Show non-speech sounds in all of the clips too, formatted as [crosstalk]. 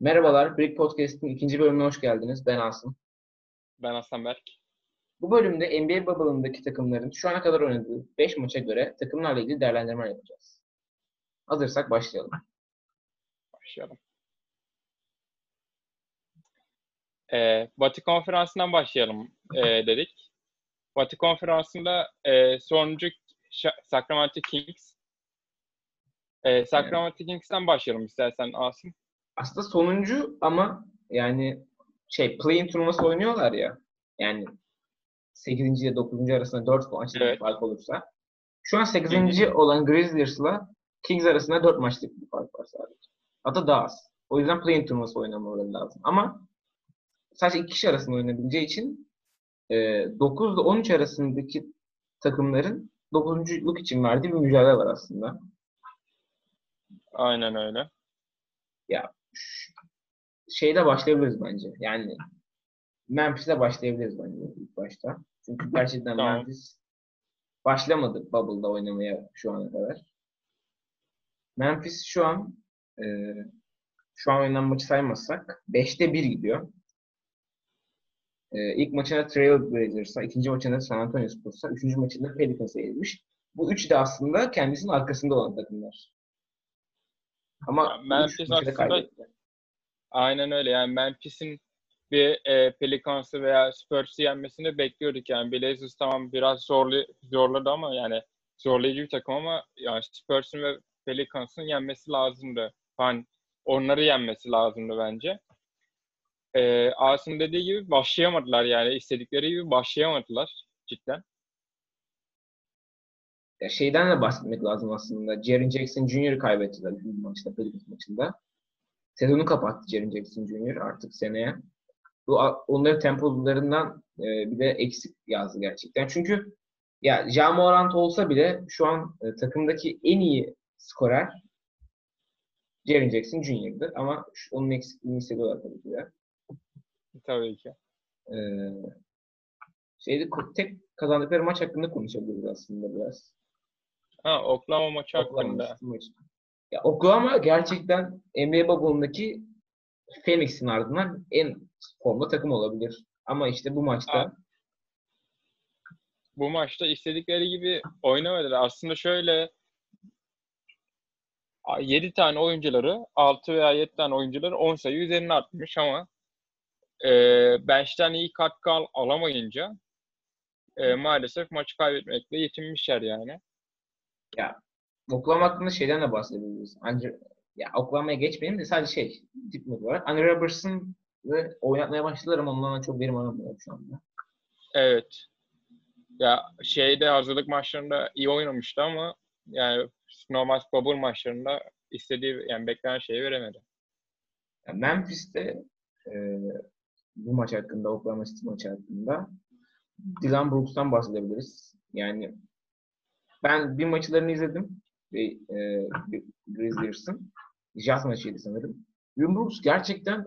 Merhabalar, Brick Podcast'in ikinci bölümüne hoş geldiniz. Ben Asım. Ben Aslan Berk. Bu bölümde NBA Bubble'ındaki takımların şu ana kadar oynadığı 5 maça göre takımlarla ilgili değerlendirme yapacağız. Hazırsak başlayalım. Başlayalım. Ee, Batı Konferansı'ndan başlayalım e, dedik. Batı Konferansı'nda e, sonuncu Sacramento Kings. E, Sacramento evet. Kings'ten başlayalım istersen Asım. Aslında sonuncu ama yani şey play-in turnuvası oynuyorlar ya. Yani 8. ile 9. arasında 4 maçlık evet. fark olursa. Şu an 8. Hı-hı. olan Grizzlies'la Kings arasında 4 maçlık bir fark var sadece. Hatta daha az. O yüzden play-in turnuvası oynamaları lazım. Ama sadece iki kişi arasında oynayabileceği için e, 9 ile 13 arasındaki takımların 9.luk için verdiği bir mücadele var aslında. Aynen öyle. Ya şeyde başlayabiliriz bence. Yani Memphis'e başlayabiliriz bence ilk başta. Çünkü gerçekten tamam. Memphis başlamadı Bubble'da oynamaya şu ana kadar. Memphis şu an e, şu an oynanan maçı saymazsak 5'te 1 gidiyor. E, ilk maçında Trailblazers'a, ikinci maçında San Antonio Spurs'a, üçüncü maçında Pelicans'a yenilmiş. Bu üçü de aslında kendisinin arkasında olan takımlar. Ama Memphis aslında aynen öyle. Yani Memphis'in bir e, Pelicans'ı veya Spurs'ı yenmesini bekliyorduk. Yani Blazers tamam biraz zorlu, zorladı ama yani zorlayıcı bir takım ama yani Spurs'un ve Pelicans'ın yenmesi lazımdı. Hani onları yenmesi lazımdı bence. Ee, Asım dediği gibi başlayamadılar yani istedikleri gibi başlayamadılar cidden. Ya şeyden de bahsetmek lazım aslında. Jaren Jackson Jr. kaybettiler bu maçta, Pelicans maçında. Sezonu kapattı Jaren Jackson Jr. artık seneye. Bu onların tempolarından e, bir de eksik yazdı gerçekten. Çünkü ya Jamorant olsa bile şu an e, takımdaki en iyi skorer Jaren Jackson Jr.'dır ama şu, onun eksikliğini hissediyorlar tabii ki de. Tabii ki. Ee, şeyde tek kazandıkları maç hakkında konuşabiliriz aslında biraz. Ha Oklahoma maçı hakkında. Maçı. Ya Oklahoma gerçekten NBA Bubble'ındaki Phoenix'in ardından en formda takım olabilir. Ama işte bu maçta bu maçta istedikleri gibi oynamadılar. Aslında şöyle 7 tane oyuncuları 6 veya 7 tane oyuncuları 10 sayı üzerine atmış ama e, bench'ten iyi katkı al, alamayınca e, maalesef maçı kaybetmekle yetinmişler yani. Ya Oklahoma hakkında şeyden de bahsedebiliriz. Ancak ya Oklahoma'ya geçmeyelim de sadece şey tip olarak. Andre Robertson ve oynatmaya başladılar ama ondan çok verim alamıyor şu anda. Evet. Ya şeyde hazırlık maçlarında iyi oynamıştı ama yani normal bubble maçlarında istediği yani beklenen şeyi veremedi. Ya Memphis'te e, bu maç hakkında, Oklahoma City maçı hakkında Dylan Brooks'tan bahsedebiliriz. Yani ben bir maçlarını izledim. Ve, e, Grizzlies'ın. Jazz maçıydı sanırım. Brooks gerçekten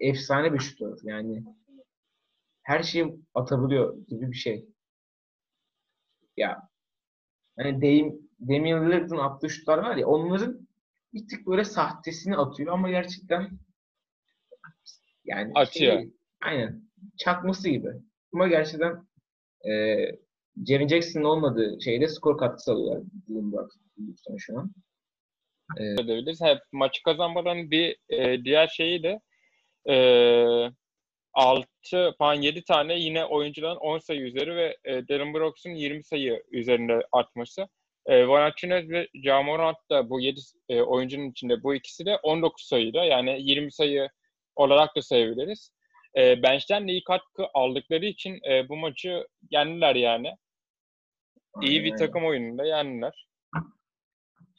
efsane bir şutör. Yani her şeyi atabiliyor gibi bir şey. Ya hani Dame, Damian Lillard'ın attığı şutlar var ya onların bir tık böyle sahtesini atıyor ama gerçekten yani atıyor. Şey, aynen çakması gibi. Ama gerçekten e, Jerry Jackson'ın olmadığı şeyde skor katkısı alıyorlar Bloomberg şu an. E, edebiliriz. Hep maçı kazanmadan bir e, diğer şeyi de e, 6 falan 7 tane yine oyuncuların 10 sayı üzeri ve e, Darren Brooks'un 20 sayı üzerinde artması. E, Valanciunas ve Jamorant da bu 7 e, oyuncunun içinde bu ikisi de 19 sayıda yani 20 sayı olarak da sayabiliriz. E, bench'ten de iyi katkı aldıkları için e, bu maçı yendiler yani. İyi bir takım oyununda yendiler.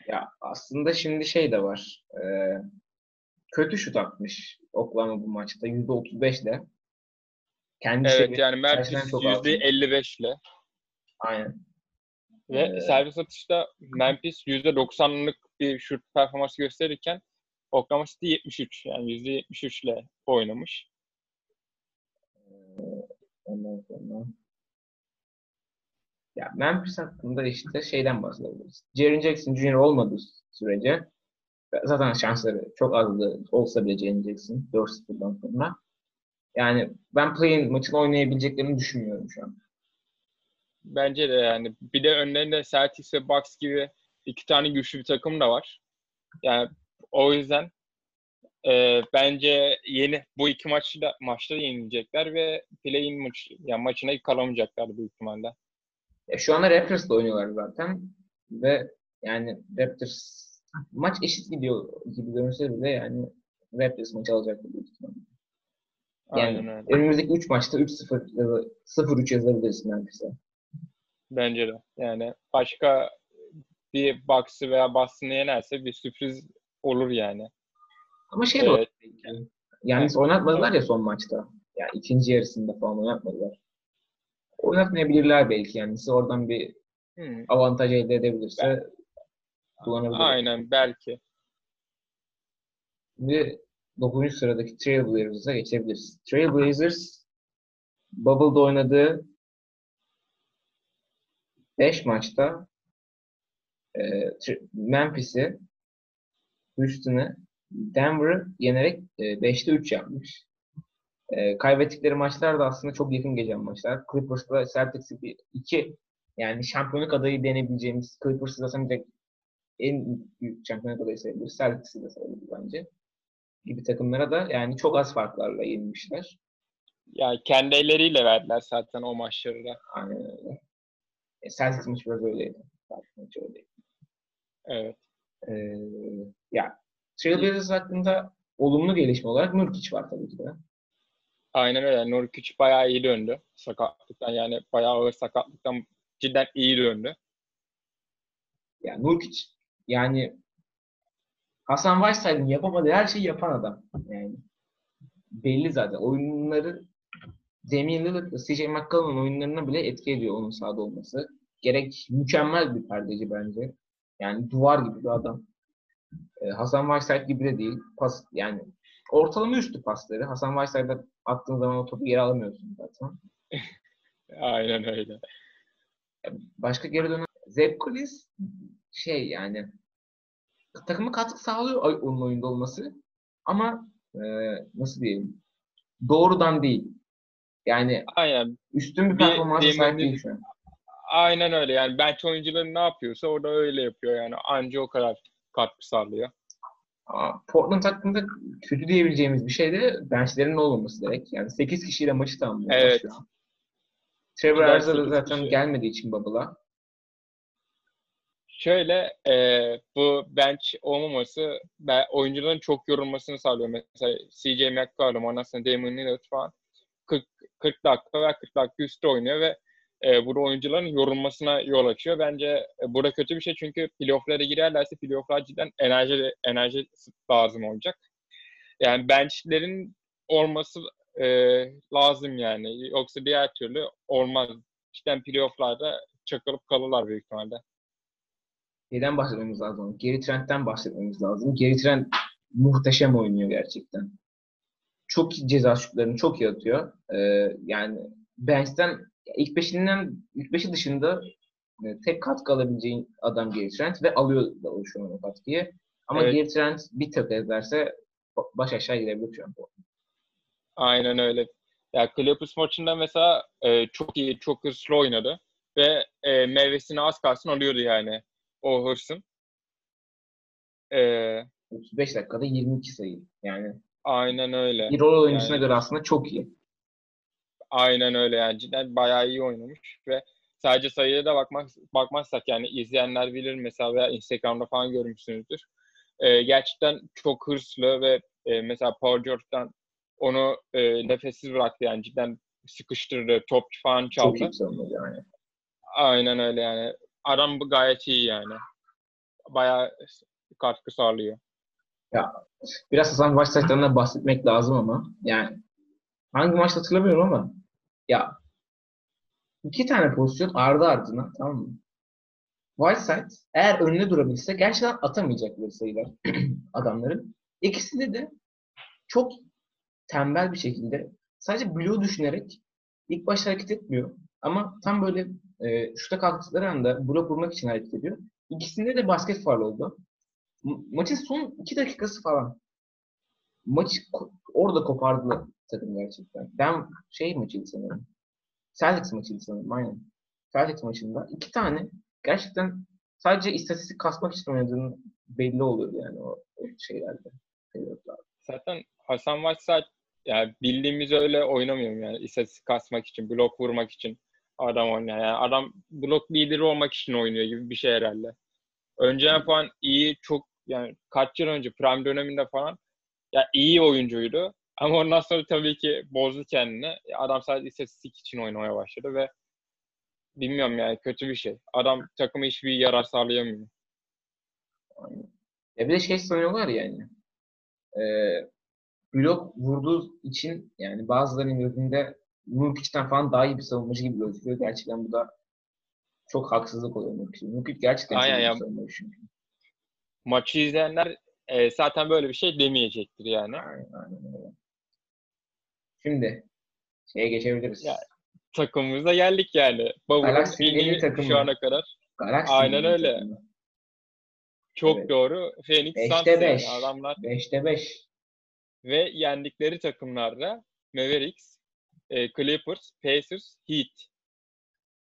Ya aslında şimdi şey de var. E, kötü şut atmış Oklahoma bu maçta. %35 ile. Kendisi evet yani Memphis %55 ile. Aynen. Ve ee, servis atışta Memphis %90'lık bir şut performansı gösterirken Oklahoma City 73 yani %73 ile oynamış. Ondan sonra ya Memphis hakkında işte şeyden bahsedebiliriz. Jaren Jackson Jr. olmadığı sürece Zaten şansları çok azdı olsa bile Jalen Jackson 4-0'dan sonra. Yani ben play-in maçını oynayabileceklerini düşünmüyorum şu an. Bence de yani. Bir de önlerinde Celtics ve Bucks gibi iki tane güçlü bir takım da var. Yani o yüzden e, bence yeni bu iki maçta da yenilecekler ve play-in maç, yani maçına kalamayacaklar büyük ihtimalle. Ya şu anda Raptors'la oynuyorlar zaten ve yani Raptors maç eşit gidiyor gibi görünse bile yani Raptors maçı alacaktır büyük ihtimalle. Yani Aynen öyle. önümüzdeki 3 maçta 3-0 ya da 0-3 yazabiliriz Memphis'e. Bence de. Yani başka bir Bucks'ı veya Boston'ı yenerse bir sürpriz olur yani. Ama şey de Evet. olabilir. Yani oynatmadılar ya son maçta. Yani ikinci yarısında falan oynatmadılar. Oynatmayabilirler belki yani. Size oradan bir Hmm. avantaj elde edebilirse kullanabilir. Aynen belki. Ve 9. sıradaki Trailblazers'a geçebiliriz. Trailblazers Bubble'da oynadığı 5 maçta e, Memphis'i, Houston'ı, Denver'ı yenerek e, 5'te 3 yapmış. E, kaybettikleri maçlar da aslında çok yakın geçen maçlar. Clippers'la Celtics'i bir iki yani şampiyonluk adayı denebileceğimiz Clippers'ı zaten direkt en büyük şampiyonluk adayı sayılır. Celtics'i de sayılır bence. Gibi takımlara da yani çok az farklarla yenilmişler. Yani kendi elleriyle verdiler zaten o maçları da. Aynen öyle. E, Celtics maçı biraz öyleydi. Celtics maçı öyleydi. Evet. Ee, ya Trailblazers hakkında olumlu gelişme olarak Nurkic var tabii ki de. Aynen öyle. Nurkic bayağı iyi döndü. Sakatlıktan yani bayağı ağır sakatlıktan cidden iyi döndü. Yani Nurkic yani Hasan Whiteside'ın yapamadığı her şeyi yapan adam. Yani belli zaten. Oyunları Damian Lillard ve CJ McCollum'un oyunlarına bile etki ediyor onun sahada olması. Gerek mükemmel bir perdeci bence. Yani duvar gibi bir adam. Ee, Hasan Whiteside gibi de değil. Pas yani ortalama üstü pasları. Hasan Whiteside'a attığın zaman o topu geri alamıyorsun zaten. [laughs] Aynen öyle. Başka geri dönen Zeb Collins şey yani takıma katkı sağlıyor onun oyunda olması ama e, nasıl diyeyim doğrudan değil. Yani Aynen. üstün bir performansa sahip değil şu an. Aynen öyle. Yani bench oyuncuları ne yapıyorsa orada öyle yapıyor yani. Anca o kadar Ama Portland hakkında kötü diyebileceğimiz bir şey de benchlerin olmaması gerek. Yani 8 kişiyle maçı tamamlıyor. Evet. şu an. Trevor Ariza zaten kişi. gelmediği için Bubble'a. Şöyle e, bu bench olmaması ben, oyuncuların çok yorulmasını sağlıyor. Mesela CJ McCollum, ondan sonra Damian Lillard falan 40, 40 dakika veya 40 dakika üstü oynuyor ve e, burada oyuncuların yorulmasına yol açıyor. Bence e, burada kötü bir şey çünkü playoff'lara girerlerse playoff'lar cidden enerji enerji lazım olacak. Yani benchlerin olması e, lazım yani. Yoksa diğer türlü olmaz. Cidden playoff'larda çakılıp kalırlar büyük ihtimalle. Şeyden bahsetmemiz lazım. Geri Trent'ten bahsetmemiz lazım. Geri Trent muhteşem oynuyor gerçekten. Çok ceza şutlarını çok iyi atıyor. Ee, yani bench'ten ilk beşinden ilk beşi dışında e, tek katkı alabileceğin adam Geri Trent ve alıyor da şu an o katkıyı. Ama Evet. Geri Trent bir tek ederse baş aşağı gidebilir şu an. Aynen öyle. Ya Clippers maçında mesela e, çok iyi, çok hırslı oynadı ve e, meyvesini az kalsın alıyordu yani o hırsın. E, 35 dakikada 22 sayı. Yani aynen öyle. bir rol oyuncusuna Yani- göre aslında çok iyi. Aynen öyle yani cidden bayağı iyi oynamış ve sadece sayıya da bakmak bakmazsak yani izleyenler bilir mesela veya Instagram'da falan görmüşsünüzdür. E, gerçekten çok hırslı ve e, mesela Paul George'dan onu e, nefessiz bıraktı yani cidden sıkıştırdı, top falan çaldı. Çok iyi yani. Aynen öyle yani. Adam gayet iyi yani. Bayağı katkı sağlıyor. Biraz Hasan Whiteside'dan bahsetmek lazım ama yani hangi maçta hatırlamıyorum ama ya iki tane pozisyon ardı ardına tamam mı? Whiteside eğer önüne durabilse gerçekten atamayacakları sayılar [clears throat] adamların. İkisinde de çok tembel bir şekilde sadece bloğu düşünerek ilk başta hareket etmiyor. Ama tam böyle e, şuta kalktıkları anda blok vurmak için hareket ediyor. İkisinde de basket faul oldu. Ma- maçın son iki dakikası falan. Maçı ko- orada kopardılar takım gerçekten. Ben şey maçıydı sanırım. Celtics maçıydı sanırım aynen. Celtics maçında iki tane gerçekten sadece istatistik kasmak için oynadığını belli oluyordu yani o, şeylerde. Zaten Hasan Whiteside yani bildiğimiz öyle oynamıyor yani istatistik kasmak için, blok vurmak için adam oynuyor. Yani adam blok lideri olmak için oynuyor gibi bir şey herhalde. Önceden falan iyi çok yani kaç yıl önce prime döneminde falan ya iyi oyuncuydu. Ama ondan sonra tabii ki bozdu kendini. Adam sadece istatistik için oynamaya başladı ve bilmiyorum yani kötü bir şey. Adam takıma hiçbir yarar sağlayamıyor. Ya bir de şey sanıyorlar yani. E, blok vurduğu için yani bazılarının gözünde Nurkic'ten falan daha iyi bir savunmacı gibi gözüküyor. Gerçekten bu da çok haksızlık oluyor Nurkic'e. Nurkic gerçekten çok iyi savunmacı çünkü. Maçı izleyenler e, zaten böyle bir şey demeyecektir yani. Aynen, aynen. Şimdi şeye geçebiliriz. Ya, Takımımıza geldik yani. İyi iyi takımı. şu ana kadar. Galaxy'nin Aynen öyle. takımı. Çok Evet. doğru. Phoenix Suns yani adamlar. 5'te 5. Ve yendikleri takımlarda Mavericks, e, Clippers, Pacers, Heat.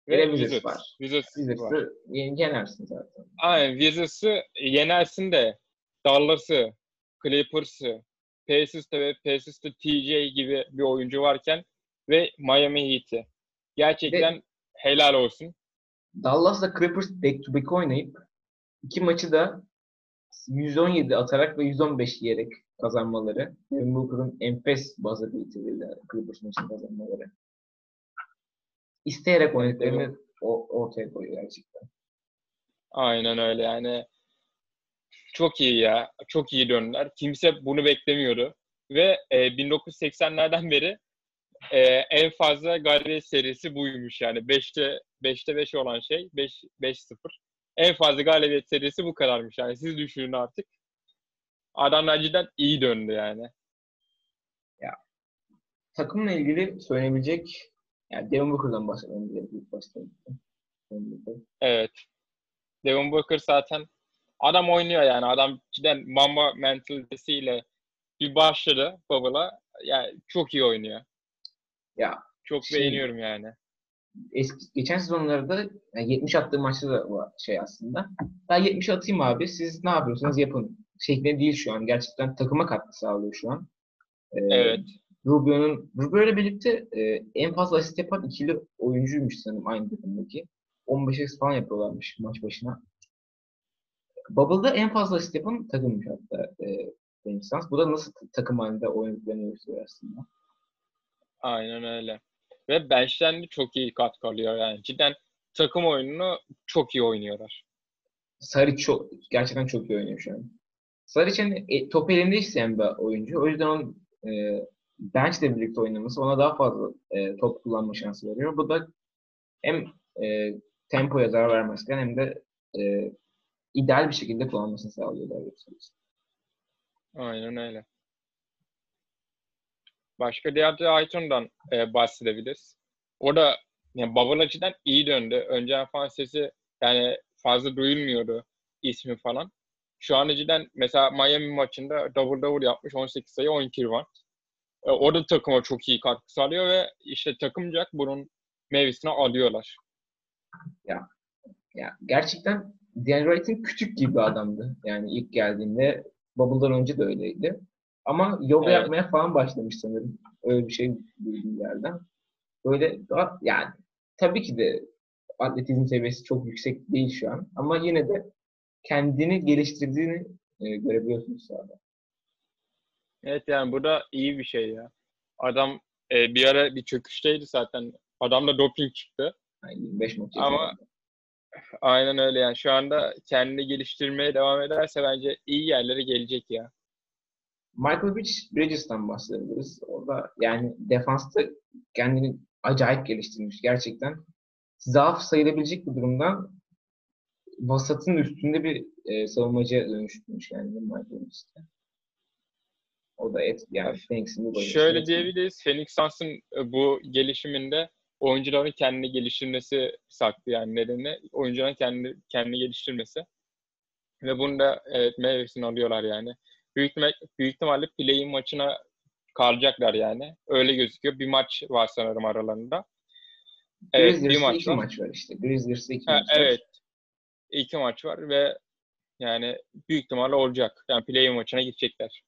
Ve Wizards Wizards. var. Wizards. Wizards'ı yen- yenersin zaten. Aynen Wizards'ı yenersin de Dallas'ı, Clippers'ı, Pacers'ta ve Pacers'ta TJ gibi bir oyuncu varken ve Miami Heat'i. Gerçekten helal olsun. Dallas'la Clippers back to back oynayıp iki maçı da 117 atarak ve 115 yiyerek kazanmaları. Devin Booker'ın enfes buzzer beater'ıyla Clippers maçını kazanmaları. İsteyerek oynadıklarını o- ortaya koyuyor gerçekten. Aynen öyle yani. Çok iyi ya. Çok iyi döndüler. Kimse bunu beklemiyordu. Ve e, 1980'lerden [laughs] beri e, en fazla galibiyet serisi buymuş yani. 5'te 5'te 5 olan şey 5 5-0. En fazla galibiyet serisi bu kadarmış yani. Siz düşünün artık. Adamlar cidden iyi döndü yani. Takımla ilgili söylenebilecek yani Devin Booker'dan Booker. Evet. Devin Booker zaten adam oynuyor yani. Adam cidden mama mentalitesiyle bir başladı Bubble'a. Yani çok iyi oynuyor. Ya Çok Şimdi- beğeniyorum yani. eski, geçen sezonlarda yani 70 attığı maçta da var şey aslında. Ben 70 atayım abi siz ne yapıyorsanız yapın şeklinde değil şu an. Gerçekten takıma katkı sağlıyor şu an. Ee, Evet. Rubio'nun Rubio ile birlikte e, en fazla asist yapan ikili oyuncuymuş sanırım aynı takımdaki. 15 asist falan yapıyorlarmış maç başına. Bubble'da en fazla asist yapan takımmış hatta e, Phoenix. Bu da nasıl takım halinde oynadıklarını gösteriyor aslında. Aynen öyle. Ve bench'ten de çok iyi katkı alıyor yani. Cidden takım oyununu çok iyi oynuyorlar. Saric çok, gerçekten çok iyi oynuyor şu an. Saric hani e, top elinde isteyen bir oyuncu. O yüzden onun e, bench'le birlikte oynaması ona daha fazla e, top kullanma şansı veriyor. Bu da hem e, tempoya zarar vermezken hem de e, ideal bir şekilde kullanmasını sağlıyor. daha doğrusu. Aynen öyle. Başka DeAndre Ayton'dan e, bahsedebiliriz. O da yani Bubble açıdan iyi döndü. Önceden falan sesi yani fazla duyulmuyordu ismi falan. Şu an cidden mesela Miami maçında double double yapmış 18 sayı 12 rebound. E, o da takıma çok iyi katkı sağlıyor ve işte takımcak bunun meyvesini alıyorlar. Ya gerçekten DeAndre Ayton küçük gibi bir adamdı. Yani ilk geldiğinde Bubble'dan önce de öyleydi. Ama yoga Evet. yapmaya falan başlamış sanırım. Öyle bir şey duyduğum yerden. Böyle daha, yani tabii ki de atletizm seviyesi çok yüksek değil şu an. Ama yine de kendini geliştirdiğini e, görebiliyorsunuz sahada. Evet yani bu da iyi bir şey ya. Adam e, bir ara bir çöküşteydi zaten. Adamda doping çıktı. Yani 25 maç Ama- yazıyor. Aynen öyle yani. Şu anda kendini geliştirmeye devam ederse bence iyi yerlere gelecek ya. Michael Bridges- Bridges'ten bahsedebiliriz. Orada yani defansta kendini acayip geliştirmiş gerçekten. Zaaf sayılabilecek bir durumdan vasatın üstünde bir e, savunmacıya dönüştürmüş yani Michael Bridges'te. O da et, yani Phoenix'in bu Şöyle diyebiliriz. Phoenix Suns'ın e, bu gelişiminde oyuncuların kendini geliştirmesi saklı yani nedeni oyuncuların kendini kendini geliştirmesi. Ve bunu da evet, meyvesini alıyorlar yani. Büyük, büyük ihtimalle play-in maçına kalacaklar yani. Öyle gözüküyor. Bir maç var sanırım aralarında. Evet, bir Grizzlies'te maç iki var. maç var işte. Grizzlies'te iki Ha, maç var. evet. İki maç var ve yani büyük ihtimalle olacak. Yani play-in maçına gidecekler.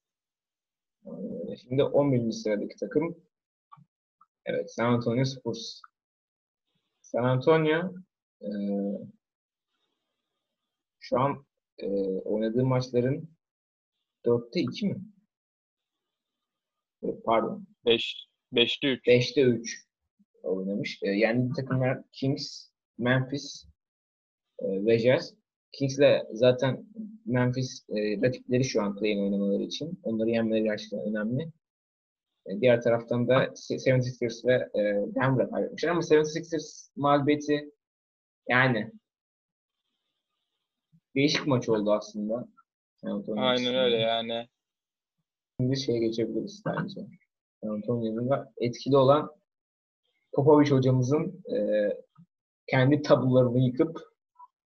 Şimdi 11. sıradaki takım evet San Antonio Spurs. San Antonio e, şu an e, oynadığı maçların 4'te 2 mi? E, Pardon. 5 5'te 3. 5'te 3 oynamış. E, yani takımlar Kings, Memphis e, ve Jazz. Kings'le zaten Memphis e, rakipleri şu an play-in oynamaları için. Onları yenmeleri gerçekten önemli. E, diğer taraftan da 76ers ve e, Denver'a kaybetmişler. Ama 76ers mağlubiyeti yani değişik maç oldu aslında. Antonio Aynen öyle yani. Şimdi şeye geçebiliriz bence. Antonio'nun da etkili olan Popovic hocamızın e, kendi tabularını yıkıp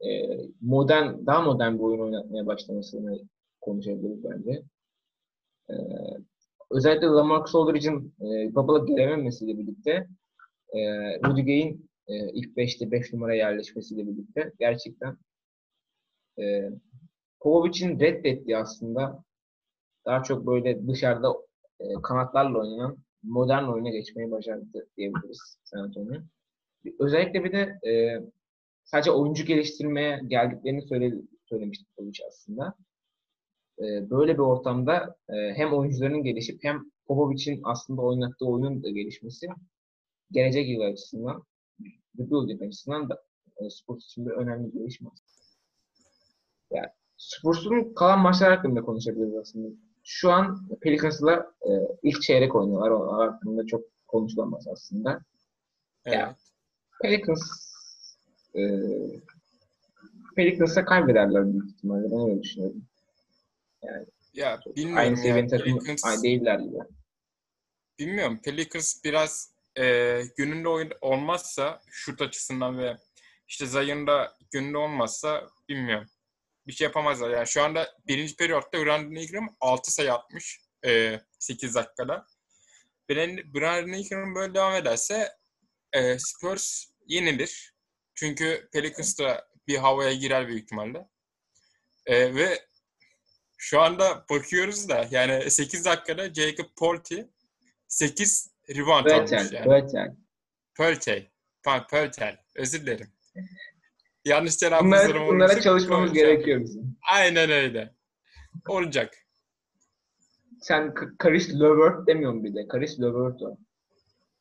e, modern, daha modern bir oyun oynatmaya başlamasını konuşabiliriz bence. E, özellikle Lamarcus Aldridge'in e, babalık gelememesiyle birlikte e, Rudy Gay'in e, ilk 5'te 5 numara yerleşmesiyle birlikte gerçekten e, Povovic'in reddettiği aslında daha çok böyle dışarıda e, kanatlarla oynanan modern oyuna geçmeyi başardı diyebiliriz San Antonio. Özellikle bir de e, sadece oyuncu geliştirmeye geldiklerini söyle, söylemişti Popovic aslında. E, böyle bir ortamda e, hem oyuncuların gelişip hem Popovic'in aslında oynattığı oyunun da gelişmesi gelecek yıl açısından, rebuilding açısından da e, Spurs için bir önemli bir gelişme. Yani Spurs'un kalan maçlar hakkında konuşabiliriz aslında. Şu an Pelicans'la e, ilk çeyrek oynuyorlar. Onlar hakkında çok konuşulamaz aslında. Evet. Ya. Pelicans e, Pelicans'a kaybederler büyük ihtimalle. Ben öyle düşünüyorum. Ya bilmiyorum Aynı ya. seviyenin takımı Pelicans, aynı değiller gibi. bilmiyorum. Pelicans biraz e, gününde oyun olmazsa şut açısından ve işte Zion'da gününde olmazsa bilmiyorum. Bir şey yapamazlar. Yani şu anda birinci periyotta Brandon Ingram 6 sayı atmış e, 8 dakikada. Brandon Ingram böyle devam ederse e, Spurs yenilir. Çünkü Pelicans da bir havaya girer büyük ihtimalle. E, ve şu anda bakıyoruz da yani 8 dakikada Jacob Porti 8 rebound almış Bötel, yani. Pöltey. Pardon, Pöltel. Özür dilerim. Yanlış telaffuz Bunlara, ederim. bunlara çalışmamız Pöltey. gerekiyor bizim. Aynen öyle. Olacak. Sen Karis Levert demiyorsun bir de. Karis Levert o.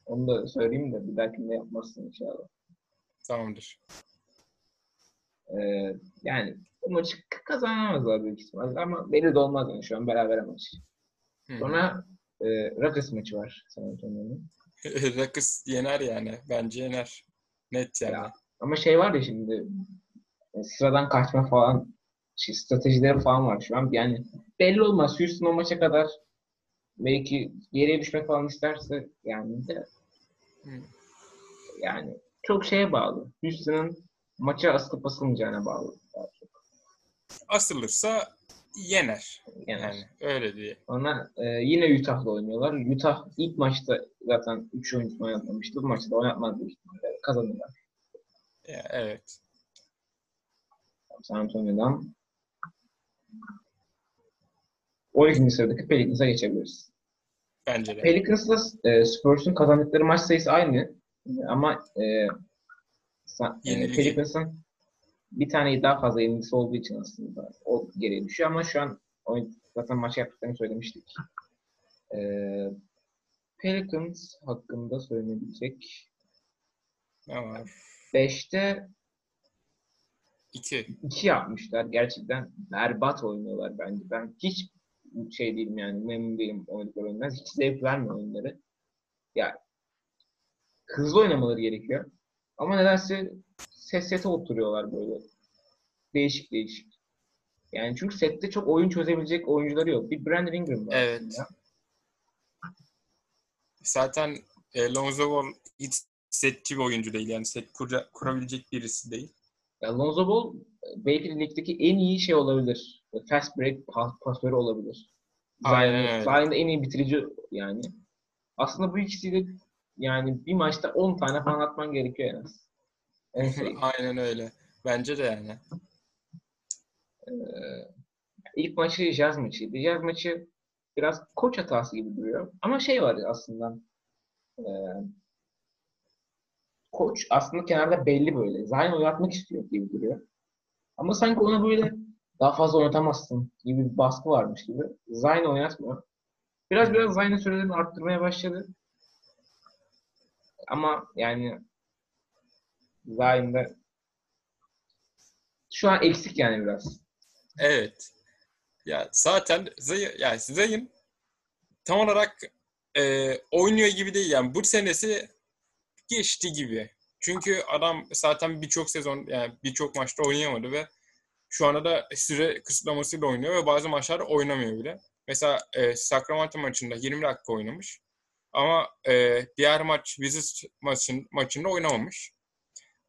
Onu da söyleyeyim de bir dahakinde yapmazsın inşallah. Tamamdır. Ee, yani bu maçı kazanamazlar büyük ihtimalle ama belli de olmaz yani şu an beraber maç. Sonra e, Rockets maçı var San Antonio'nun. [laughs] Rakıs yener yani. Bence yener. Net yani. Ya. Ama şey var ya şimdi e, sıradan kaçma falan şey, stratejileri falan var şu an. Yani belli olmaz. Houston o maça kadar belki geriye düşmek falan isterse yani de Hı. yani çok şeye bağlı. Houston'ın maça asılıp asılmayacağına bağlı. Asılırsa yener. Yani, Yani öyle diye. Sonra e, yine Utah'la oynuyorlar. Utah ilk maçta zaten 3 oyuncusunu oynatmamıştı. Bu maçta da oynatmaz büyük ihtimalle. Kazanırlar. Ya, evet. San Antonio'dan 12. sıradaki Pelicans'a geçebiliriz. Bence de. Pelicans'la e, Spurs'un kazandıkları maç sayısı aynı. Ama e, e. Pelicans'ın bir tane daha fazla yenilgisi olduğu için aslında o geriye düşüyor ama şu an oyun, zaten maç yaptıklarını söylemiştik. E, Pelicans hakkında söylenebilecek Ne var? 5'te İki. 2 yapmışlar. Gerçekten berbat oynuyorlar bence. Ben hiç şey değilim yani memnun değilim oynadıkları oyundan. Hiç zevk vermiyor oyunları. Ya hızlı oynamaları gerekiyor. Ama nedense set sete oturuyorlar böyle. Değişik değişik. Yani çünkü sette çok oyun çözebilecek oyuncuları yok. Bir Brandon Ingram var Evet. aslında. Zaten e, Lonzo Ball hiç setçi bir oyuncu değil. Yani set kura- kurabilecek birisi değil. Ya Lonzo Ball belki de ligdeki en iyi şey olabilir. Fast break pas, pasörü olabilir. Aynen. Sahinde en iyi bitirici yani. Aslında bu ikisiyle yani bir maçta 10 tane falan atman gerekiyor en az. Aynen öyle. Bence de yani. Ee, ilk maçı Jazz maçıydı. Jazz maçı biraz koç hatası gibi duruyor. Ama şey var aslında. Ee, koç aslında kenarda belli böyle. Zion oynatmak istiyor gibi duruyor. Ama sanki ona böyle daha fazla oynatamazsın gibi bir baskı varmış gibi. Zion oynatmıyor. Biraz biraz Zion'ın sürelerini arttırmaya başladı. Ama yani Zion'da şu an eksik yani biraz. Evet. Ya zaten Zay yani tam olarak e, oynuyor gibi değil yani bu senesi geçti gibi. Çünkü adam zaten birçok sezon yani birçok maçta oynayamadı ve şu anda da süre kısıtlamasıyla oynuyor ve bazı maçlarda oynamıyor bile. Mesela e, Sacramento maçında 20 dakika oynamış. Ama e, diğer maç Wizards maçın, maçında oynamamış.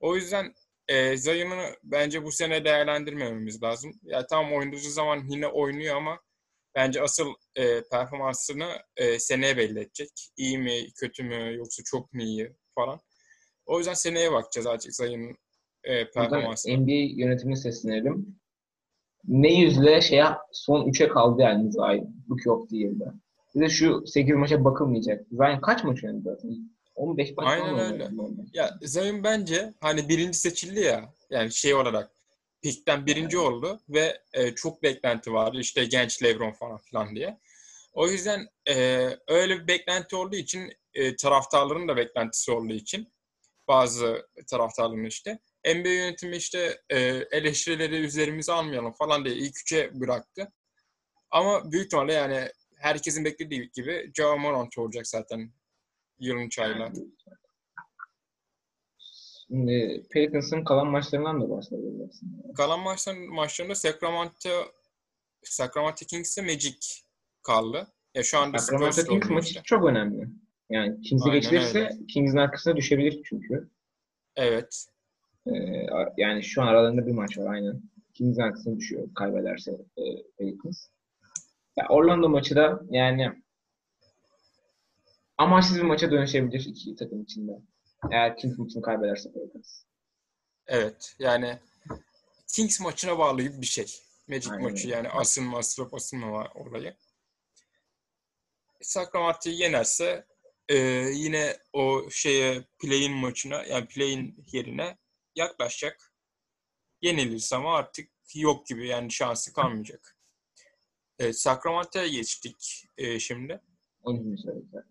O yüzden e, Zion'u bence bu sene değerlendirmememiz lazım. Ya tamam oynadığı zaman yine oynuyor ama bence asıl e, performansını e, seneye belli edecek. İyi mi, kötü mü, yoksa çok mu iyi falan. O yüzden seneye bakacağız artık Zion'un e, performansına. NBA yönetimine seslenelim. Ne yüzle şeye son 3'e kaldı yani Zion. Bu yok değil de. Bir de şu 8 maça bakılmayacak. Zion kaç maç oynadı zaten? 15 maç Aynen öyle. Ya Zion bence hani birinci seçildi ya yani şey olarak Pick'ten birinci oldu ve e, çok beklenti vardı işte genç LeBron falan filan diye. O yüzden e, öyle bir beklenti olduğu için e, taraftarların da beklentisi olduğu için bazı taraftarların işte NBA yönetimi işte e, eleştirileri üzerimize almayalım falan diye ilk üçe bıraktı. Ama büyük ihtimalle yani herkesin beklediği gibi Ja Morant olacak zaten yılın çayla. Şimdi Pelicans'ın kalan maçlarından da bahsedelim aslında. Kalan maçların, maçlarında Sacramento Sacramento Kings'e Magic kaldı. Ya şu anda Sacramento Kings maçı işte. çok önemli. Yani Aynen geçilirse. Kings'in arkasına düşebilir çünkü. Evet. Ee, yani şu an aralarında bir maç var aynen. Kings'in arkasına düşüyor kaybederse e, Pelicans. Ya Orlando maçı da yani amaçsız bir maça dönüşebilir iki takım içinde. Eğer Kings maçını kaybederse Pelicans. Evet. Yani Kings maçına bağlı gibi bir şey. Magic Aynen maçı yani asılma asılıp asılmama olayı. Sacramento'yu yenerse e, yine o şeye play-in maçına yani play-in yerine yaklaşacak. Yenilirse ama artık yok gibi yani şansı kalmayacak. E, Sacramento'ya geçtik e, şimdi. 12. sırada.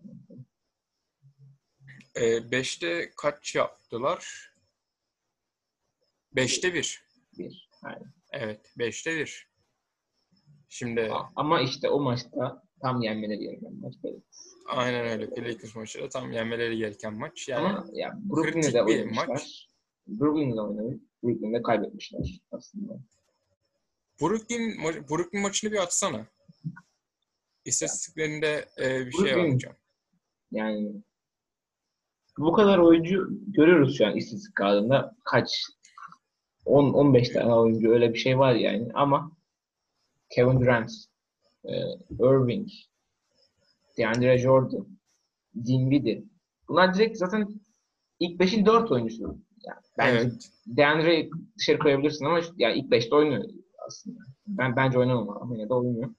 E, beşte kaç yaptılar? Beşte bir. Bir. Aynen. Evet. Beşte bir. Şimdi Ama işte o maçta tam yenmeleri gereken maç Pelicans. aynen öyle. Lakers maçı da tam yenmeleri gereken maç. Yani Ama ya Brooklyn'de oynamışlar. maç. Brooklyn'de oynamış. Brooklyn'de kaybetmişler aslında. Brooklyn, ma- Brooklyn maçını bir atsana. İstatistiklerinde e, bir şey Brooklyn- alacağım. Yani bu kadar oyuncu görüyoruz şu an istatistik kağıdında. Kaç? 10-15 tane oyuncu öyle bir şey var yani. Ama Kevin Durant, e, Irving, DeAndre Jordan, Dinwiddie. Bunlar direkt zaten ilk 5'in 4 oyuncusu. Yani bence Evet. DeAndre'yi dışarı koyabilirsin ama yani ilk 5'te oynuyor aslında. Ben bence oynamam ama yine de oynuyor.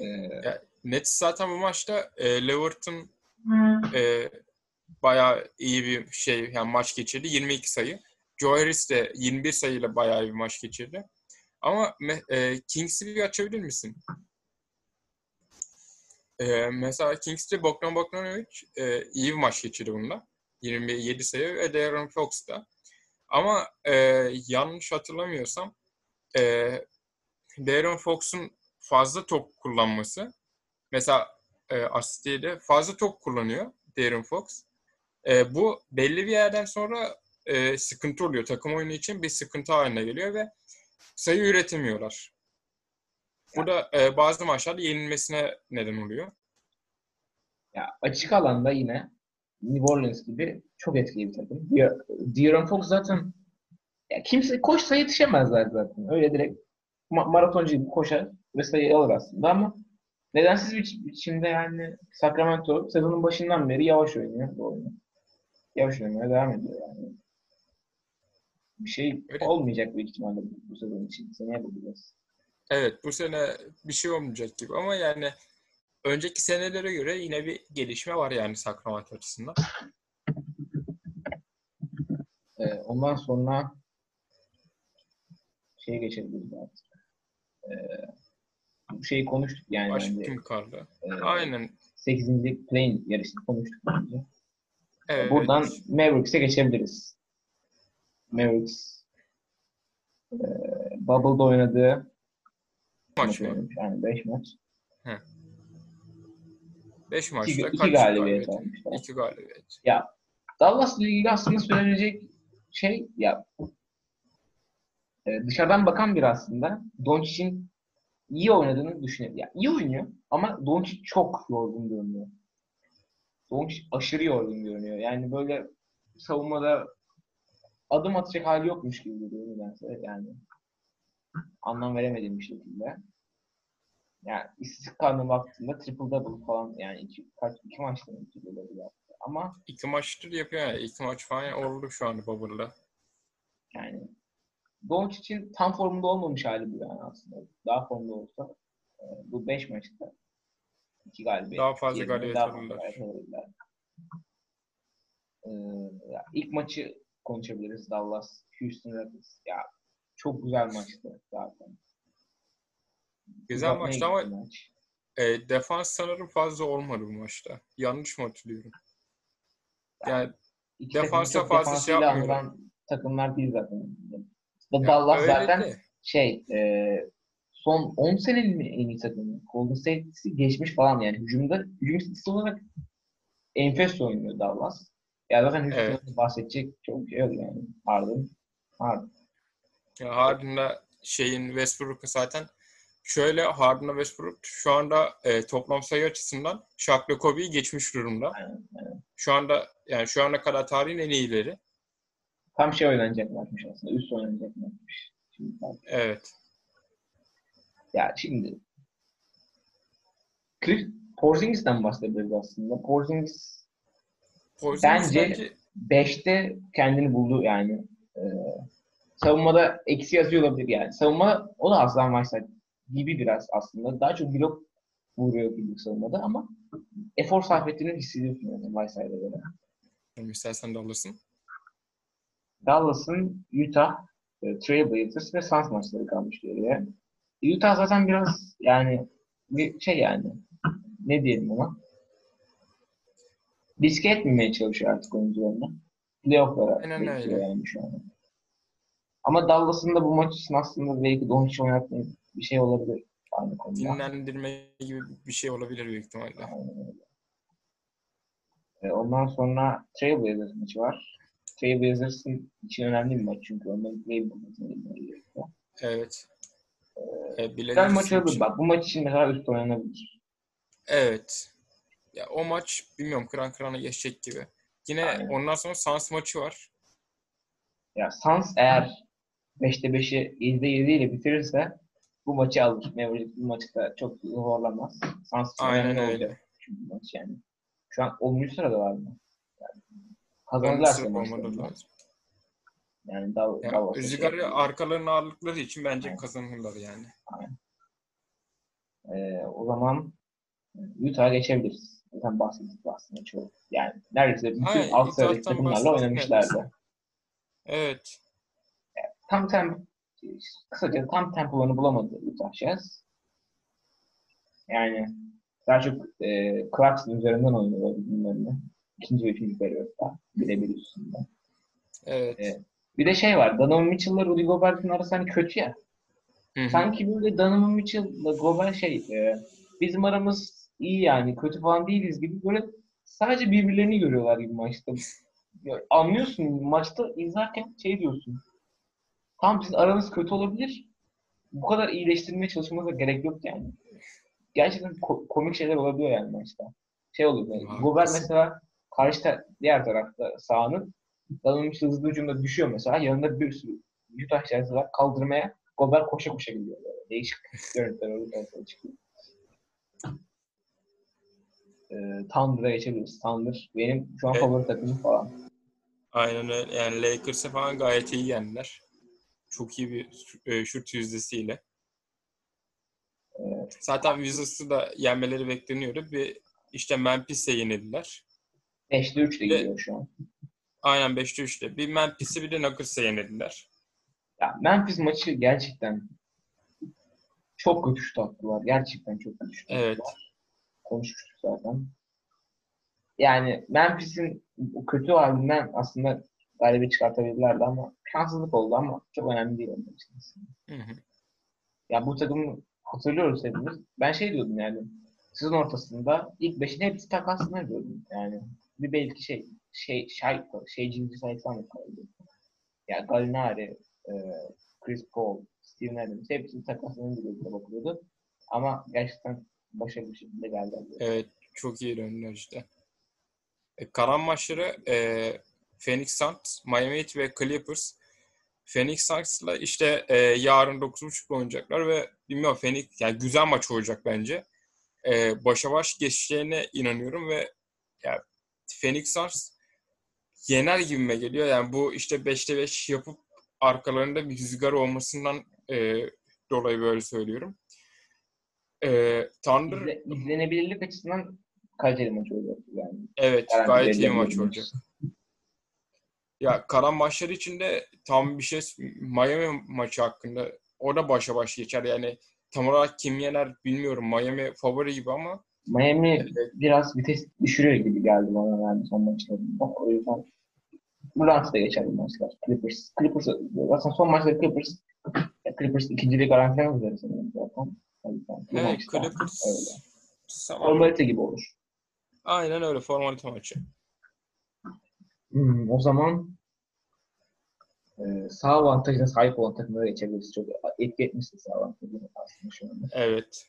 Ee, Nets zaten bu maçta e, Leverton e, bayağı iyi bir şey yani maç geçirdi. 22 sayı. Joe Harris de 21 sayıyla bayağı iyi bir maç geçirdi. Ama e, Kings'i bir açabilir misin? E, mesela Kings'te Bogdan Bogdanovic e, iyi bir maç geçirdi bunda. 27 sayı ve De'Aaron Fox da. Ama e, yanlış hatırlamıyorsam e, De'Aaron Fox'un fazla top kullanması mesela e, asistiyle fazla top kullanıyor De'Aaron Fox. E, bu belli bir yerden sonra e, sıkıntı oluyor. Takım oyunu için bir sıkıntı haline geliyor ve sayı üretemiyorlar. Bu da e, bazı maçlarda yenilmesine neden oluyor. Ya açık alanda yine New Orleans gibi çok etkili bir takım. De'Aaron Fox zaten Ya kimse koşsa yetişemezler zaten. Öyle direkt ma- maratoncu gibi koşar ve sayı alır aslında ama nedensiz bir biçimde yani Sacramento sezonun başından beri yavaş oynuyor bu oyunu. Yavaş oynamaya devam ediyor yani. Bir şey Öyle. olmayacak büyük ihtimalle bu, sezon için. Seneye bakacağız. Evet bu sene bir şey olmayacak gibi ama yani önceki senelere göre yine bir gelişme var yani Sacramento açısından. Ee, ondan sonra şeye geçebiliriz artık. Ee, şeyi konuştuk yani. Kim kaldı? Ee, Aynen. 8. play yarışını konuştuk bence. Evet. Buradan Mavericks'e geçebiliriz. Mavericks e, Bubble'da oynadığı maç mı? Yani 5 maç. 5 2, maçta iki kaç galibiyet galibiyet? almışlar. 2 galibiyet. Dallas ile ilgili aslında söylenecek şey ya e, dışarıdan bakan bir aslında Doncic'in iyi oynadığını düşünüyor. Ya iyi oynuyor ama Doncic çok yorgun görünüyor. Doncic aşırı yorgun görünüyor. Yani böyle savunmada adım atacak hali yokmuş gibi geliyor nedense. Yani anlam veremediğim bir şekilde. Yani istatistik kanuna baktığımda triple double falan yani iki, kaç, iki maçta mı triple double yaptı. Ama 2 maçtır yapıyor yani. 2 maç falan oldu şu an Bubble'da. Yani Doncic'in tam formunda olmamış hali bu yani aslında. Daha formda olsa e, bu 5 maçta iki galibiyet. Daha fazla galibiyet alırlar. Ee, ya ilk maçı konuşabiliriz. Dallas, Houston Rockets. Ya çok güzel maçtı zaten. Güzel Uzatmaya maçtı ama maç. e, defans sanırım fazla olmadı bu maçta. Yanlış mı hatırlıyorum? Yani takım defansa fazla şey anılan takımlar değil zaten. Ya Dallas öyle zaten de, şey e, son 10 senenin mi en iyi takımı? Golden State'i geçmiş falan yani. Hücumda, hücum istatistiği olarak enfes oynuyor Dallas. Ya zaten Houston'dan Evet. bahsedecek çok şey yok yani. Harden. Harden. ya Harden'la şeyin Westbrook'un zaten şöyle Harden'la Westbrook şu anda e, toplam sayı açısından Shaq'la Kobe'yi geçmiş durumda. Aynen, Şu anda yani şu ana kadar tarihin en iyileri. Tam şey oynanacaklarmış aslında. Üst oynanacaklarmış. Şimdi. Evet. Ya şimdi Chris Porzingis'ten bahsedebiliriz aslında. Porzingis Porzingis Bence- 5'te kendini buldu yani. Ee, savunmada eksi yazıyor olabilir yani. Savunma o da Aslan Weissel gibi biraz aslında. Daha çok blok vuruyor gibi savunmada ama efor sarf ettiğini hissediyorsun yani Weissel'e göre. Yani istersen de alırsın. Dallas'ın Utah, e, Trailblazers ve Suns maçları kalmış geriye. Utah zaten biraz yani bir şey yani ne diyelim ona riske etmemeye çalışıyor artık oyuncularına. Playoff'lara bekliyor öyle. yani şu an. Ama Dallas'ın da bu maç için aslında belki Doncic oynattığı bir şey olabilir. Aynı konuda. Dinlendirme gibi bir şey olabilir büyük ihtimalle. Aynen öyle. E, ondan sonra Trailblazers maçı var. Trailblazers'ın için önemli bir maç çünkü onların bilmeleri gerekiyor. Evet. E, Güzel maç olabilir. için- Bak bu maç için mesela üst oynanabilir. Evet. Ya o maç bilmiyorum kıran kırana geçecek gibi. Yine Aynen. ondan sonra Suns maçı var. Ya Suns eğer 5'te 5'i 7'de 7 ile bitirirse bu maçı alır. Mavericks bu maçta çok zorlamaz. Suns için Aynen öyle. Çünkü maç yani. Şu an 10. sırada var mı? Yani sırada olmaları lazım. Yani Dal Ya, Dallas'a rüzgarı şey- arkalarına ağırlıkları için bence Aynen. kazanırlar yani. Ee, o zaman Utah'a geçebiliriz. Zaten bahsettik aslında çok. Yani neredeyse bütün Aynen, alt sıradaki takımlarla oynamışlardı. Evet. Tam tem kısaca tam tempolarını bulamadı Utah Jazz. Yani daha çok e, Clarkson üzerinden oynuyorlar bilmem ne. İkinci ve üçüncü periyotta. Birebir üstünde. Evet. Evet. Bir de şey var. Donovan Mitchell'la Rudy Gobert'in arası hani kötü ya. Hı hı. Sanki böyle Donovan Mitchell'la Gobert şey e, bizim aramız iyi yani kötü falan değiliz gibi böyle sadece birbirlerini görüyorlar gibi maçta. Ya, anlıyorsun maçta izlerken şey diyorsun. Tam sizin aranız kötü olabilir. Bu kadar iyileştirmeye çalışmanıza gerek yok yani. Gerçekten ko- komik şeyler olabiliyor yani maçta. Şey oluyor böyle. Gobert mesela karşı diğer tarafta sahanın Mitchell hızlı hücumda düşüyor mesela. Yanında bir sürü Utah Jazz'lar kaldırmaya Gobert koşa koşa gidiyor. Böyle. Değişik görüntüler ortaya çıkıyor. Ee, Thunder'a geçebiliriz. Thunder benim şu an Evet. favori takımım falan. Aynen öyle. Yani Lakers'e falan gayet iyi yendiler. Çok iyi bir e, şut yüzdesiyle. Evet. Zaten Wizards'ı da yenmeleri bekleniyordu. Bir işte Memphis'e yenildiler. 5'te 3 de gidiyor şu an. Aynen 5'te 3'te. Bir Memphis'i bir de Nuggets'e yenildiler. Ya Memphis maçı gerçekten çok kötü şut attılar. Gerçekten çok kötü şut Evet. Konuşmuştuk zaten. Yani Memphis'in bu kötü halinden aslında galibi çıkartabilirlerdi ama şanssızlık oldu ama çok önemli değil onun için. Hı hı. Ya bu takımı hatırlıyoruz hepimiz. Ben şey diyordum yani sezon ortasında ilk beşin hepsi takaslanır diyordum. Yani bir belki şey şey şey şey Gilgis Alexander kaldı. Ya Gallinari, e, Chris Paul, Steven Adams hepsi takaslanır diye bakıyordu. Ama gerçekten başarılı bir şekilde geldi. Evet. Çok iyi döndüler işte. E, kalan maçları e, Phoenix Suns, Miami Heat ve Clippers. Phoenix Suns'la işte e, yarın 9.30'da oynayacaklar ve bilmiyorum Phoenix yani güzel maç olacak bence. E, başa baş geçeceğine inanıyorum ve ya Phoenix Suns yener gibime geliyor. Yani bu işte 5'te 5 yapıp arkalarında bir rüzgar olmasından e, dolayı böyle söylüyorum. E, Thunder İzle, izlenebilirlik açısından kaliteli maç olacak yani. Evet, Garanti gayet iyi maç olacak. Ya kalan maçlar için de tam bir şey Miami maçı hakkında o da başa baş geçer. Yani tam olarak kim yener bilmiyorum. Miami favori gibi ama Miami Evet. biraz vites düşürüyor gibi geldi bana yani son maçlarında. O yüzden Browns da geçer bu maçlar. Clippers. Clippers aslında son maçta Clippers Clippers ikinciliği garantilemez üzere sanırım zaten. Bu evet, Clippers öyle. Tamam. Formalite gibi olur. Aynen öyle formalite maçı. Hmm, o zaman e, sağ avantajına sahip olan takımlara geçebiliriz. Çok etki etmişti sağ avantajını aslında şu anda. Evet.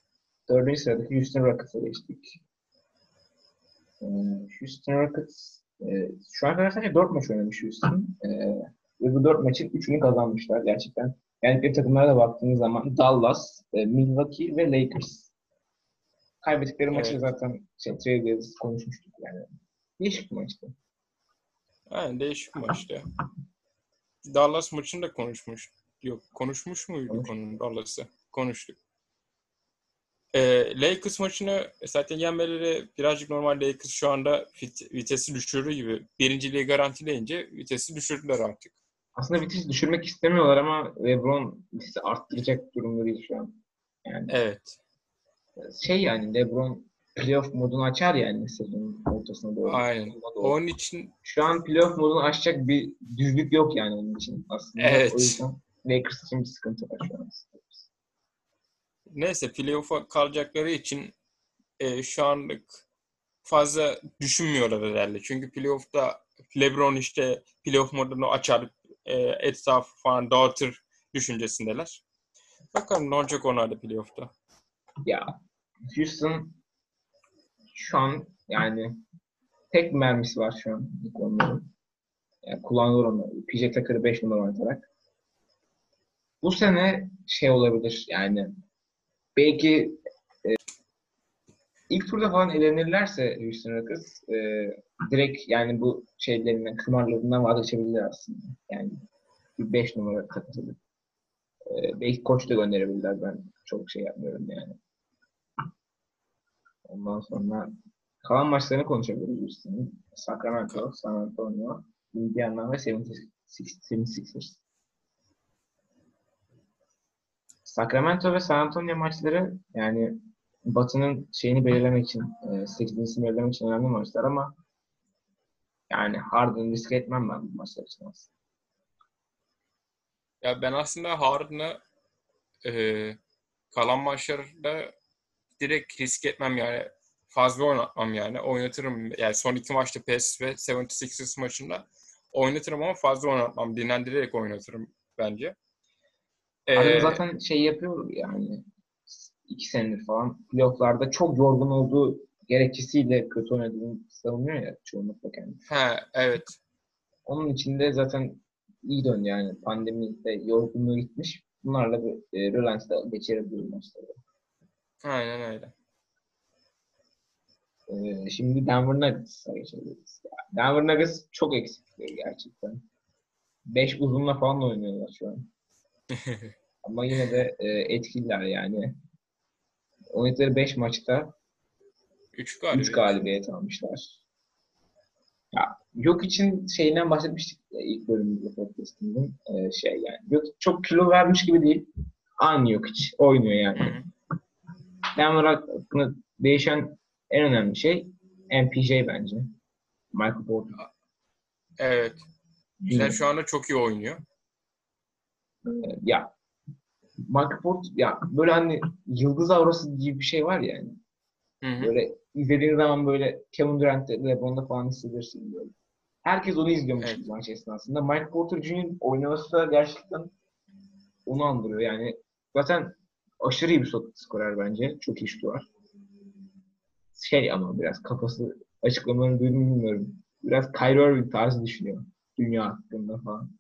Dördüncü sıradaki Houston Rockets'a geçtik. Ee, Houston Rockets e, şu an kadar sadece dört maç oynamış Houston. Ee, ve bu dört maçın üçünü kazanmışlar gerçekten. Yani bir takımlara da baktığınız zaman Dallas, e, Milwaukee ve Lakers. Kaybettikleri maçı Evet. zaten şey, Trailblazers konuşmuştuk yani. Değişik bir maçtı. Aynen değişik bir maçtı. Dallas maçını da konuşmuş. Yok konuşmuş muydu Konuş. konunun Dallas'ı? Konuştuk. Ee, Lakers maçını zaten yenmeleri birazcık normal Lakers şu anda vit- vitesi düşürdü gibi. Birinciliği garantileyince vitesi düşürdüler artık. Aslında vites düşürmek istemiyorlar ama LeBron vitesi arttıracak durumda değil şu an. Yani Evet. şey yani LeBron playoff modunu açar yani sezonun ortasına doğru. Aynen. Onun için Şu an playoff modunu açacak bir düzlük yok yani onun için aslında. Evet. O yüzden Lakers için bir sıkıntı var şu an. neyse playoff'a kalacakları için e, şu anlık fazla düşünmüyorlar herhalde. Çünkü playoff'ta LeBron işte playoff modunu açar, e, etrafı falan dağıtır düşüncesindeler. Bakalım ne olacak onlar da playoff'ta. Ya Houston şu an yani tek mermisi var şu an ilk. Yani kullanılır onu. PJ Tucker'ı 5 numara oynatarak. Bu sene şey olabilir yani belki e, ilk turda falan elenirlerse Houston Rockets e, direkt yani bu şeylerinden, kumarlarından vazgeçebilirler aslında. Yani bir 5 numara katılır. E, belki koç da gönderebilirler. Ben çok şey yapmıyorum yani. Ondan sonra kalan maçlarını konuşabiliriz Houston'ın. Sacramento, San Antonio, Indiana ve 76 76ers. Sacramento ve San Antonio maçları yani Batı'nın şeyini belirlemek için, e, 8. belirlemek için önemli maçlar ama yani Harden'ı risk etmem ben bu maçlar için aslında. Ya ben aslında Harden'ı e, kalan maçlarda direkt risk etmem yani. Fazla oynatmam yani. Oynatırım. Yani son iki maçta PES ve 76ers maçında oynatırım ama fazla oynatmam. Dinlendirerek oynatırım bence. Ee, zaten şey yapıyor yani iki senedir falan playofflarda çok yorgun olduğu gerekçesiyle kötü oynadığını savunuyor ya çoğunlukla kendisi. he, evet. Onun içinde zaten iyi döndü yani. Pandemide yorgunluğu gitmiş. Bunlarla bir e, rölantıda geçirebilir maçları. Aynen öyle. Ee, şimdi Denver Nuggets'a geçebiliriz. Denver Nuggets çok eksikleri gerçekten. 5 uzunla falan oynuyorlar şu an. [laughs] Ama yine de e, etkililer yani. Oynadıkları 5 maçta 3 galibiyet. 3 galibiyet almışlar. Ya yok için şeyinden bahsetmiştik ya ilk bölümümüzde podcast'ımızın e, şey yani. Yok çok kilo vermiş gibi değil. Aynı yok hiç. Oynuyor yani. Hı hı. Denver hakkında değişen en önemli şey MPJ bence. Michael Porter. Evet. Güzel şu anda çok iyi oynuyor. Ee, ya Michael Porter ya böyle hani yıldız aurası gibi bir şey var ya yani. Hı hı. Böyle izlediğin zaman böyle Kevin Durant'te, LeBron'da falan hissedersin böyle. Herkes onu izliyormuş Evet. maç esnasında. Michael Porter Jr. oynaması da gerçekten onu andırıyor. Yani zaten aşırı iyi bir skorer bence. Çok iyi şutu var. Şey ama biraz kafası açıklamalarını duydum bilmiyorum. Biraz Kyrie Irving tarzı düşünüyor. Dünya hakkında falan.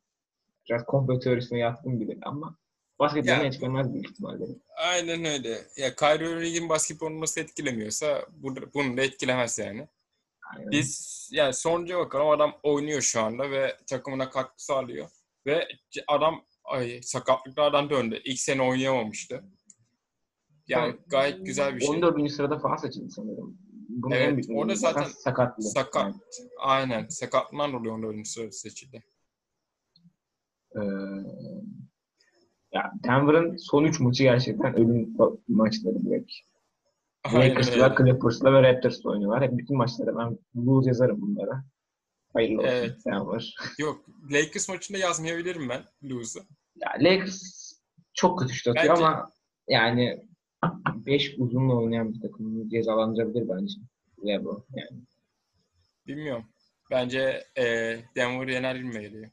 Biraz komplo teorisine yatkın biri ama basketbolunu etkilemez büyük ihtimalle. Aynen öyle. Ya Kyrie Irving'in basketbolunu nasıl etkilemiyorsa bu- bunu da etkilemez yani. Aynen. Biz yani sonuca bakalım adam oynuyor şu anda ve takımına katkı sağlıyor. Ve adam ay, sakatlıklardan döndü. İlk sene oynayamamıştı. Yani Tamam. gayet güzel bir şey. 14. sırada falan seçildi sanırım. Bunun Evet, en büyük orada zaten sakatlığı. Sakat. Yani, Aynen. Sakatlığından dolayı 14. sırada seçildi. eee, ya Denver'ın son 3 maçı gerçekten ölüm ma- maçları direkt. Lakers'la. Clippers'la ve Raptors'la oynuyorlar. Hep bütün maçlara ben lose yazarım bunlara. Hayırlı olsun Evet. Denver. [laughs] Yok. Lakers maçında yazmayabilirim ben lose'u. Ya Lakers çok kötü şut atıyor Bence- ama yani 5 uzunla oynayan bir takımı cezalandırabilir bence. LeBron yani. Bilmiyorum. Bence e, Denver yener gibi geliyor.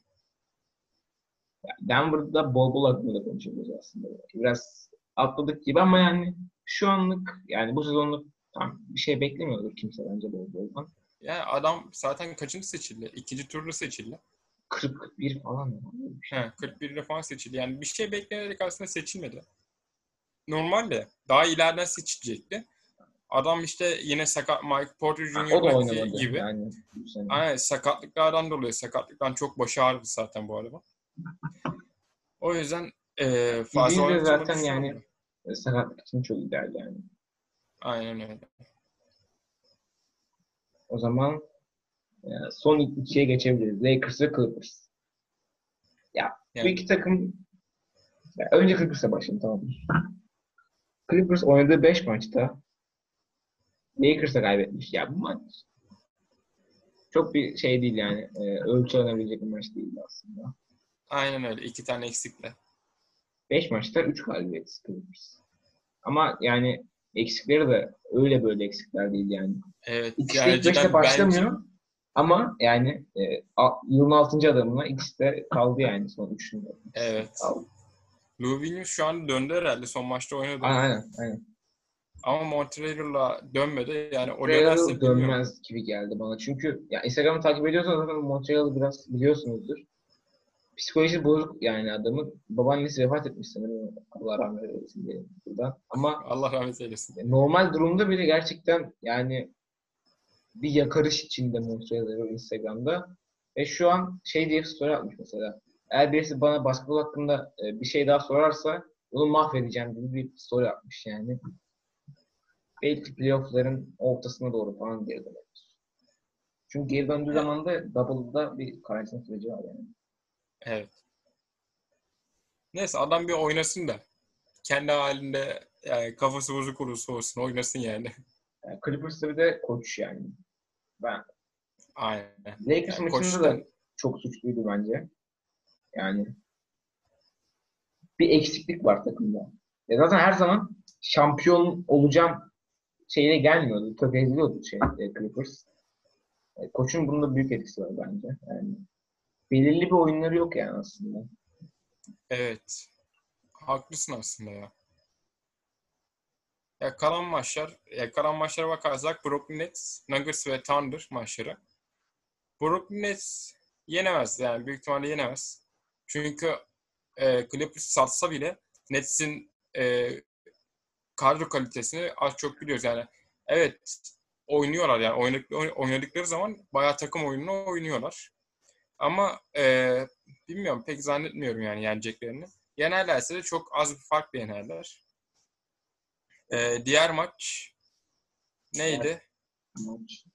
Denver'da bol bol hakkında da konuşuyoruz aslında. Biraz atladık gibi ama yani şu anlık yani bu sezonluk tam bir şey beklemiyordur kimse bence bol boldan. Yani adam zaten kaçıncı seçildi? İkinci turda seçildi. 41 falan mı? He, 41'de falan seçildi. Yani bir şey beklenerek aslında seçilmedi. Normalde daha ileriden seçilecekti. Adam işte yine sakat Mike Porter Jr. gibi. yani bu sene. Aynen sakatlıklardan dolayı. Sakatlıktan çok başı ağrıdı zaten bu arada. O yüzden e, fazla İzmir'de oynatılmadı zaten yani e, sakatlık için çok ideal yani. Aynen öyle. O zaman e, son ikiye geçebiliriz. Lakers ve Clippers. Ya bu Yani- iki takım ya, önce Clippers'a başlayalım tamam mı? Clippers oynadığı 5 maçta Lakers'a kaybetmiş. Ya bu maç çok bir şey değil yani. E, ölçülenebilecek bir maç değil aslında. Aynen öyle. İki tane eksikle. 5 maçta 3 galibiyet Clippers. Ama yani eksikleri de öyle böyle eksikler değil yani. Evet. İkisi de ilk başlamıyor. bence- Ama yani e, yılın 6. adamına ikisi de kaldı yani son üçünde. Evet. Kaldı. Lou Williams şu an döndü herhalde. Son maçta oynadı. Aynen aynen. Ama Montreal'la dönmedi. Yani o Montreal dönmez gibi geldi bana. Çünkü ya Instagram'ı takip ediyorsanız zaten Montreal'ı biraz biliyorsunuzdur. Psikolojisi bozuk yani adamın. Babaannesi vefat etmiş sanırım. Allah rahmet eylesin diyelim buradan. Ama Allah rahmet eylesin. normal durumda bile gerçekten yani bir yakarış içinde Montreal'ı Instagram'da. Ve şu an şey diye story atmış mesela. Eğer birisi bana basketbol hakkında e, bir şey daha sorarsa onu mahvedeceğim gibi bir story atmış yani. Belki playoff'ların ortasına doğru falan geri dönebilir. Çünkü geri döndüğü zaman da Double'da bir karantina süreci var yani. Evet. Neyse adam bir oynasın da. Kendi halinde yani kafası bozuk olursa olsun oynasın yani. yani Clippers'ta bir de koç yani. Ben Aynen. Lakers Yani maçında da koçtan- çok suçluydu bence. Yani bir eksiklik var takımda. Ya zaten her zaman şampiyon olacağım şeyine gelmiyordu. Tökezliyordu şey e, Clippers. E, Koçun bunda büyük etkisi var bence. Yani belirli bir oyunları yok yani aslında. Evet. Haklısın aslında ya. Ya kalan maçlar, ya kalan maçlara bakarsak Brooklyn Nets, Nuggets ve Thunder maçları. Brooklyn Nets yenemez yani büyük ihtimalle yenemez. Çünkü e, Clippers satsa bile Nets'in e, kadro kalitesini az çok biliyoruz. Yani evet oynuyorlar yani oynadıkları, oynadıkları zaman bayağı takım oyununu oynuyorlar. Ama e, bilmiyorum pek zannetmiyorum yani yeneceklerini. Yenerlerse de çok az bir farkla yenerler. E, diğer maç neydi? Maç.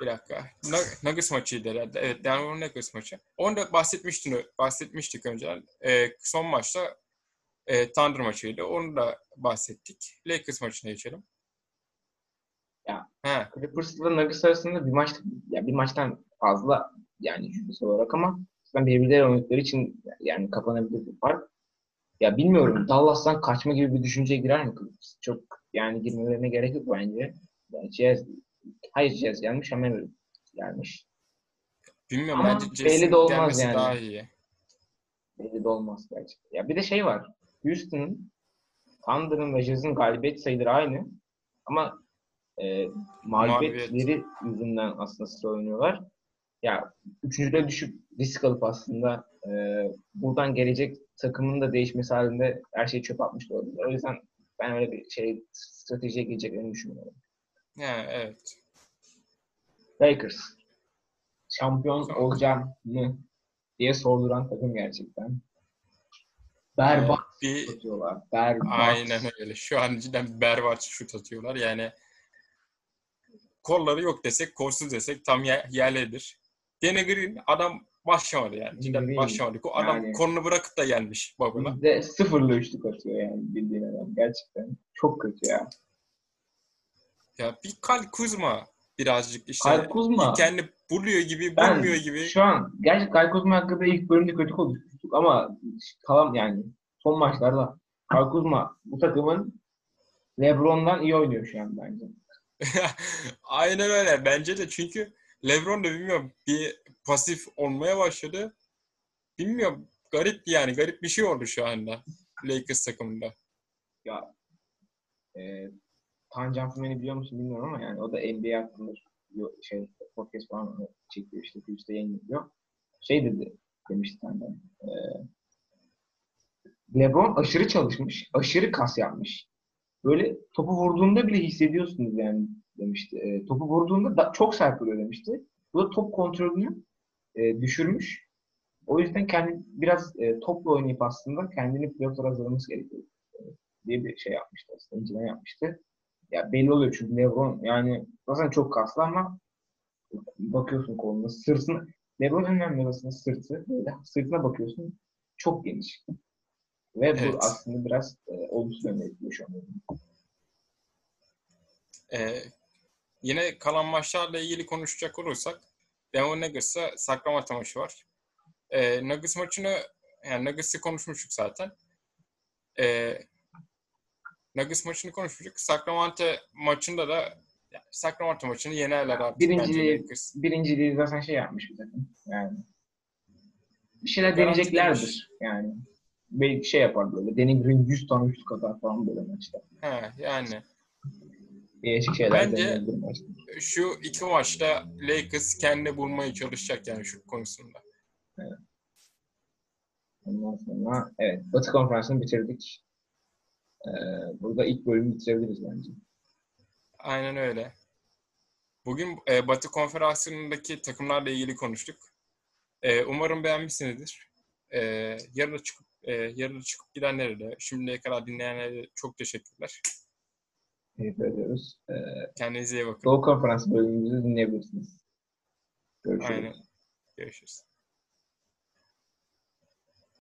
Bir dakika. Nug- Nuggets maçıydı herhalde. Evet, Denver Nuggets maçı. Onu da bahsetmiştin, bahsetmiştik önce. Ee, son maçta e, Thunder maçıydı. Onu da bahsettik. Lakers maçına geçelim. Ya. He. Clippers'la Nuggets arasında bir maç ya bir maçtan fazla yani yüzdesi olarak ama ben birbirleri oynadıkları için yani kapanabilir bir fark. Ya bilmiyorum Dallas'tan kaçma gibi bir düşünceye girer mi Clippers? Çok yani girmelerine gerek yok bence. Yani Jazz, hayır Jazz gelmiş ama gelmiş. Bilmiyorum Ama bence belli de olmaz yani. daha iyi. Belli de olmaz gerçekten. Ya bir de şey var. Houston'ın Thunder'ın ve Jazz'ın galibiyet sayıları aynı. Ama e, mağlubiyetleri yüzünden aslında sıra oynuyorlar. Ya üçüncüde düşüp risk alıp aslında e, buradan gelecek takımın da değişmesi halinde her şeyi çöp atmış da olabilir. O yüzden ben öyle bir şey stratejiye gireceklerini düşünmüyorum. Yani evet. Lakers şampiyon olacağım mı diye sorduran takım gerçekten. Berbat bir, şut atıyorlar. Berbat. aynen öyle. Şu an cidden berbat şut atıyorlar. Yani kolları yok desek, kolsuz desek tam yer, yerlidir. Danny Green adam başlamadı yani. Cidden Green, başlamadı. O adam yani- kolunu bırakıp da gelmiş Bubble'a. Bizde sıfırla üçlük atıyor yani bildiğin adam. Gerçekten çok kötü ya. Ya bir Kyle Kuzma birazcık işte Kyle Kuzma. kendi buluyor gibi, Ben bulmuyor gibi. şu an gerçi Kyle Kuzma hakkında ilk bölümde kötü konuşmuştuk ama kalan yani son maçlarda Kyle Kuzma bu takımın LeBron'dan iyi oynuyor şu an bence. [laughs] Aynen öyle. Bence de çünkü LeBron da bilmiyorum bir pasif olmaya başladı. Bilmiyorum. Garip yani. Garip bir şey oldu şu anda Lakers takımında. Ya e, Tancan Fümen'i biliyor musun bilmiyorum ama yani o da NBA hakkında şey podcast falan çekiyor işte Twitch'te yayın yapıyor. Şey dedi demişti Tancan. E, LeBron aşırı çalışmış, aşırı kas yapmış. Böyle topu vurduğunda bile hissediyorsunuz yani demişti. E, topu vurduğunda da çok sert vuruyor demişti. Bu da top kontrolünü e, düşürmüş. O yüzden kendi biraz e, topla oynayıp aslında kendini playoff'lara hazırlaması gerekiyor diye bir şey yapmıştı aslında. İncileme yapmıştı. Ya belli oluyor çünkü LeBron yani zaten çok kaslı ama bakıyorsun kolunda sırtına LeBron'un en önemli aslında sırtı. Böyle sırtına bakıyorsun çok geniş. Ve Evet. bu aslında biraz e, olumsuz yönde. Ee, yine kalan maçlarla ilgili konuşacak olursak Denver Nuggets'a Sacramento maçı var. Ee, Nuggets maçını yani Nuggets'ı konuşmuştuk zaten. Ee, Nuggets maçını konuşmuştuk. Sacramento maçında da yani Sacramento maçını yenerler artık Birinci- bence Lakers. Birinciliği zaten şey yapmış bir takım. Yani bir şeyler Garanti deneyeceklerdir. demiş. Yani belki şey yapar böyle. Danny Green 100 tane üçlük atar falan böyle maçta. He, yani Değişik şeyler Bence- şu iki maçta Lakers kendini bulmaya çalışacak yani şu konusunda. Ondan sonra evet Batı konferansını bitirdik. Ee, burada ilk bölümü bitirebiliriz bence. Aynen öyle. Bugün e, Batı Konferansı'ndaki takımlarla ilgili konuştuk. E, umarım beğenmişsinizdir. E, yarın da çıkıp e, yarın da çıkıp gidenlere de şimdiye kadar dinleyenlere de çok teşekkürler. Teşekkür ediyoruz. Ee, Kendinize iyi bakın. Doğu konferansı bölümümüzü dinleyebilirsiniz. Görüşürüz. Aynen. Görüşürüz.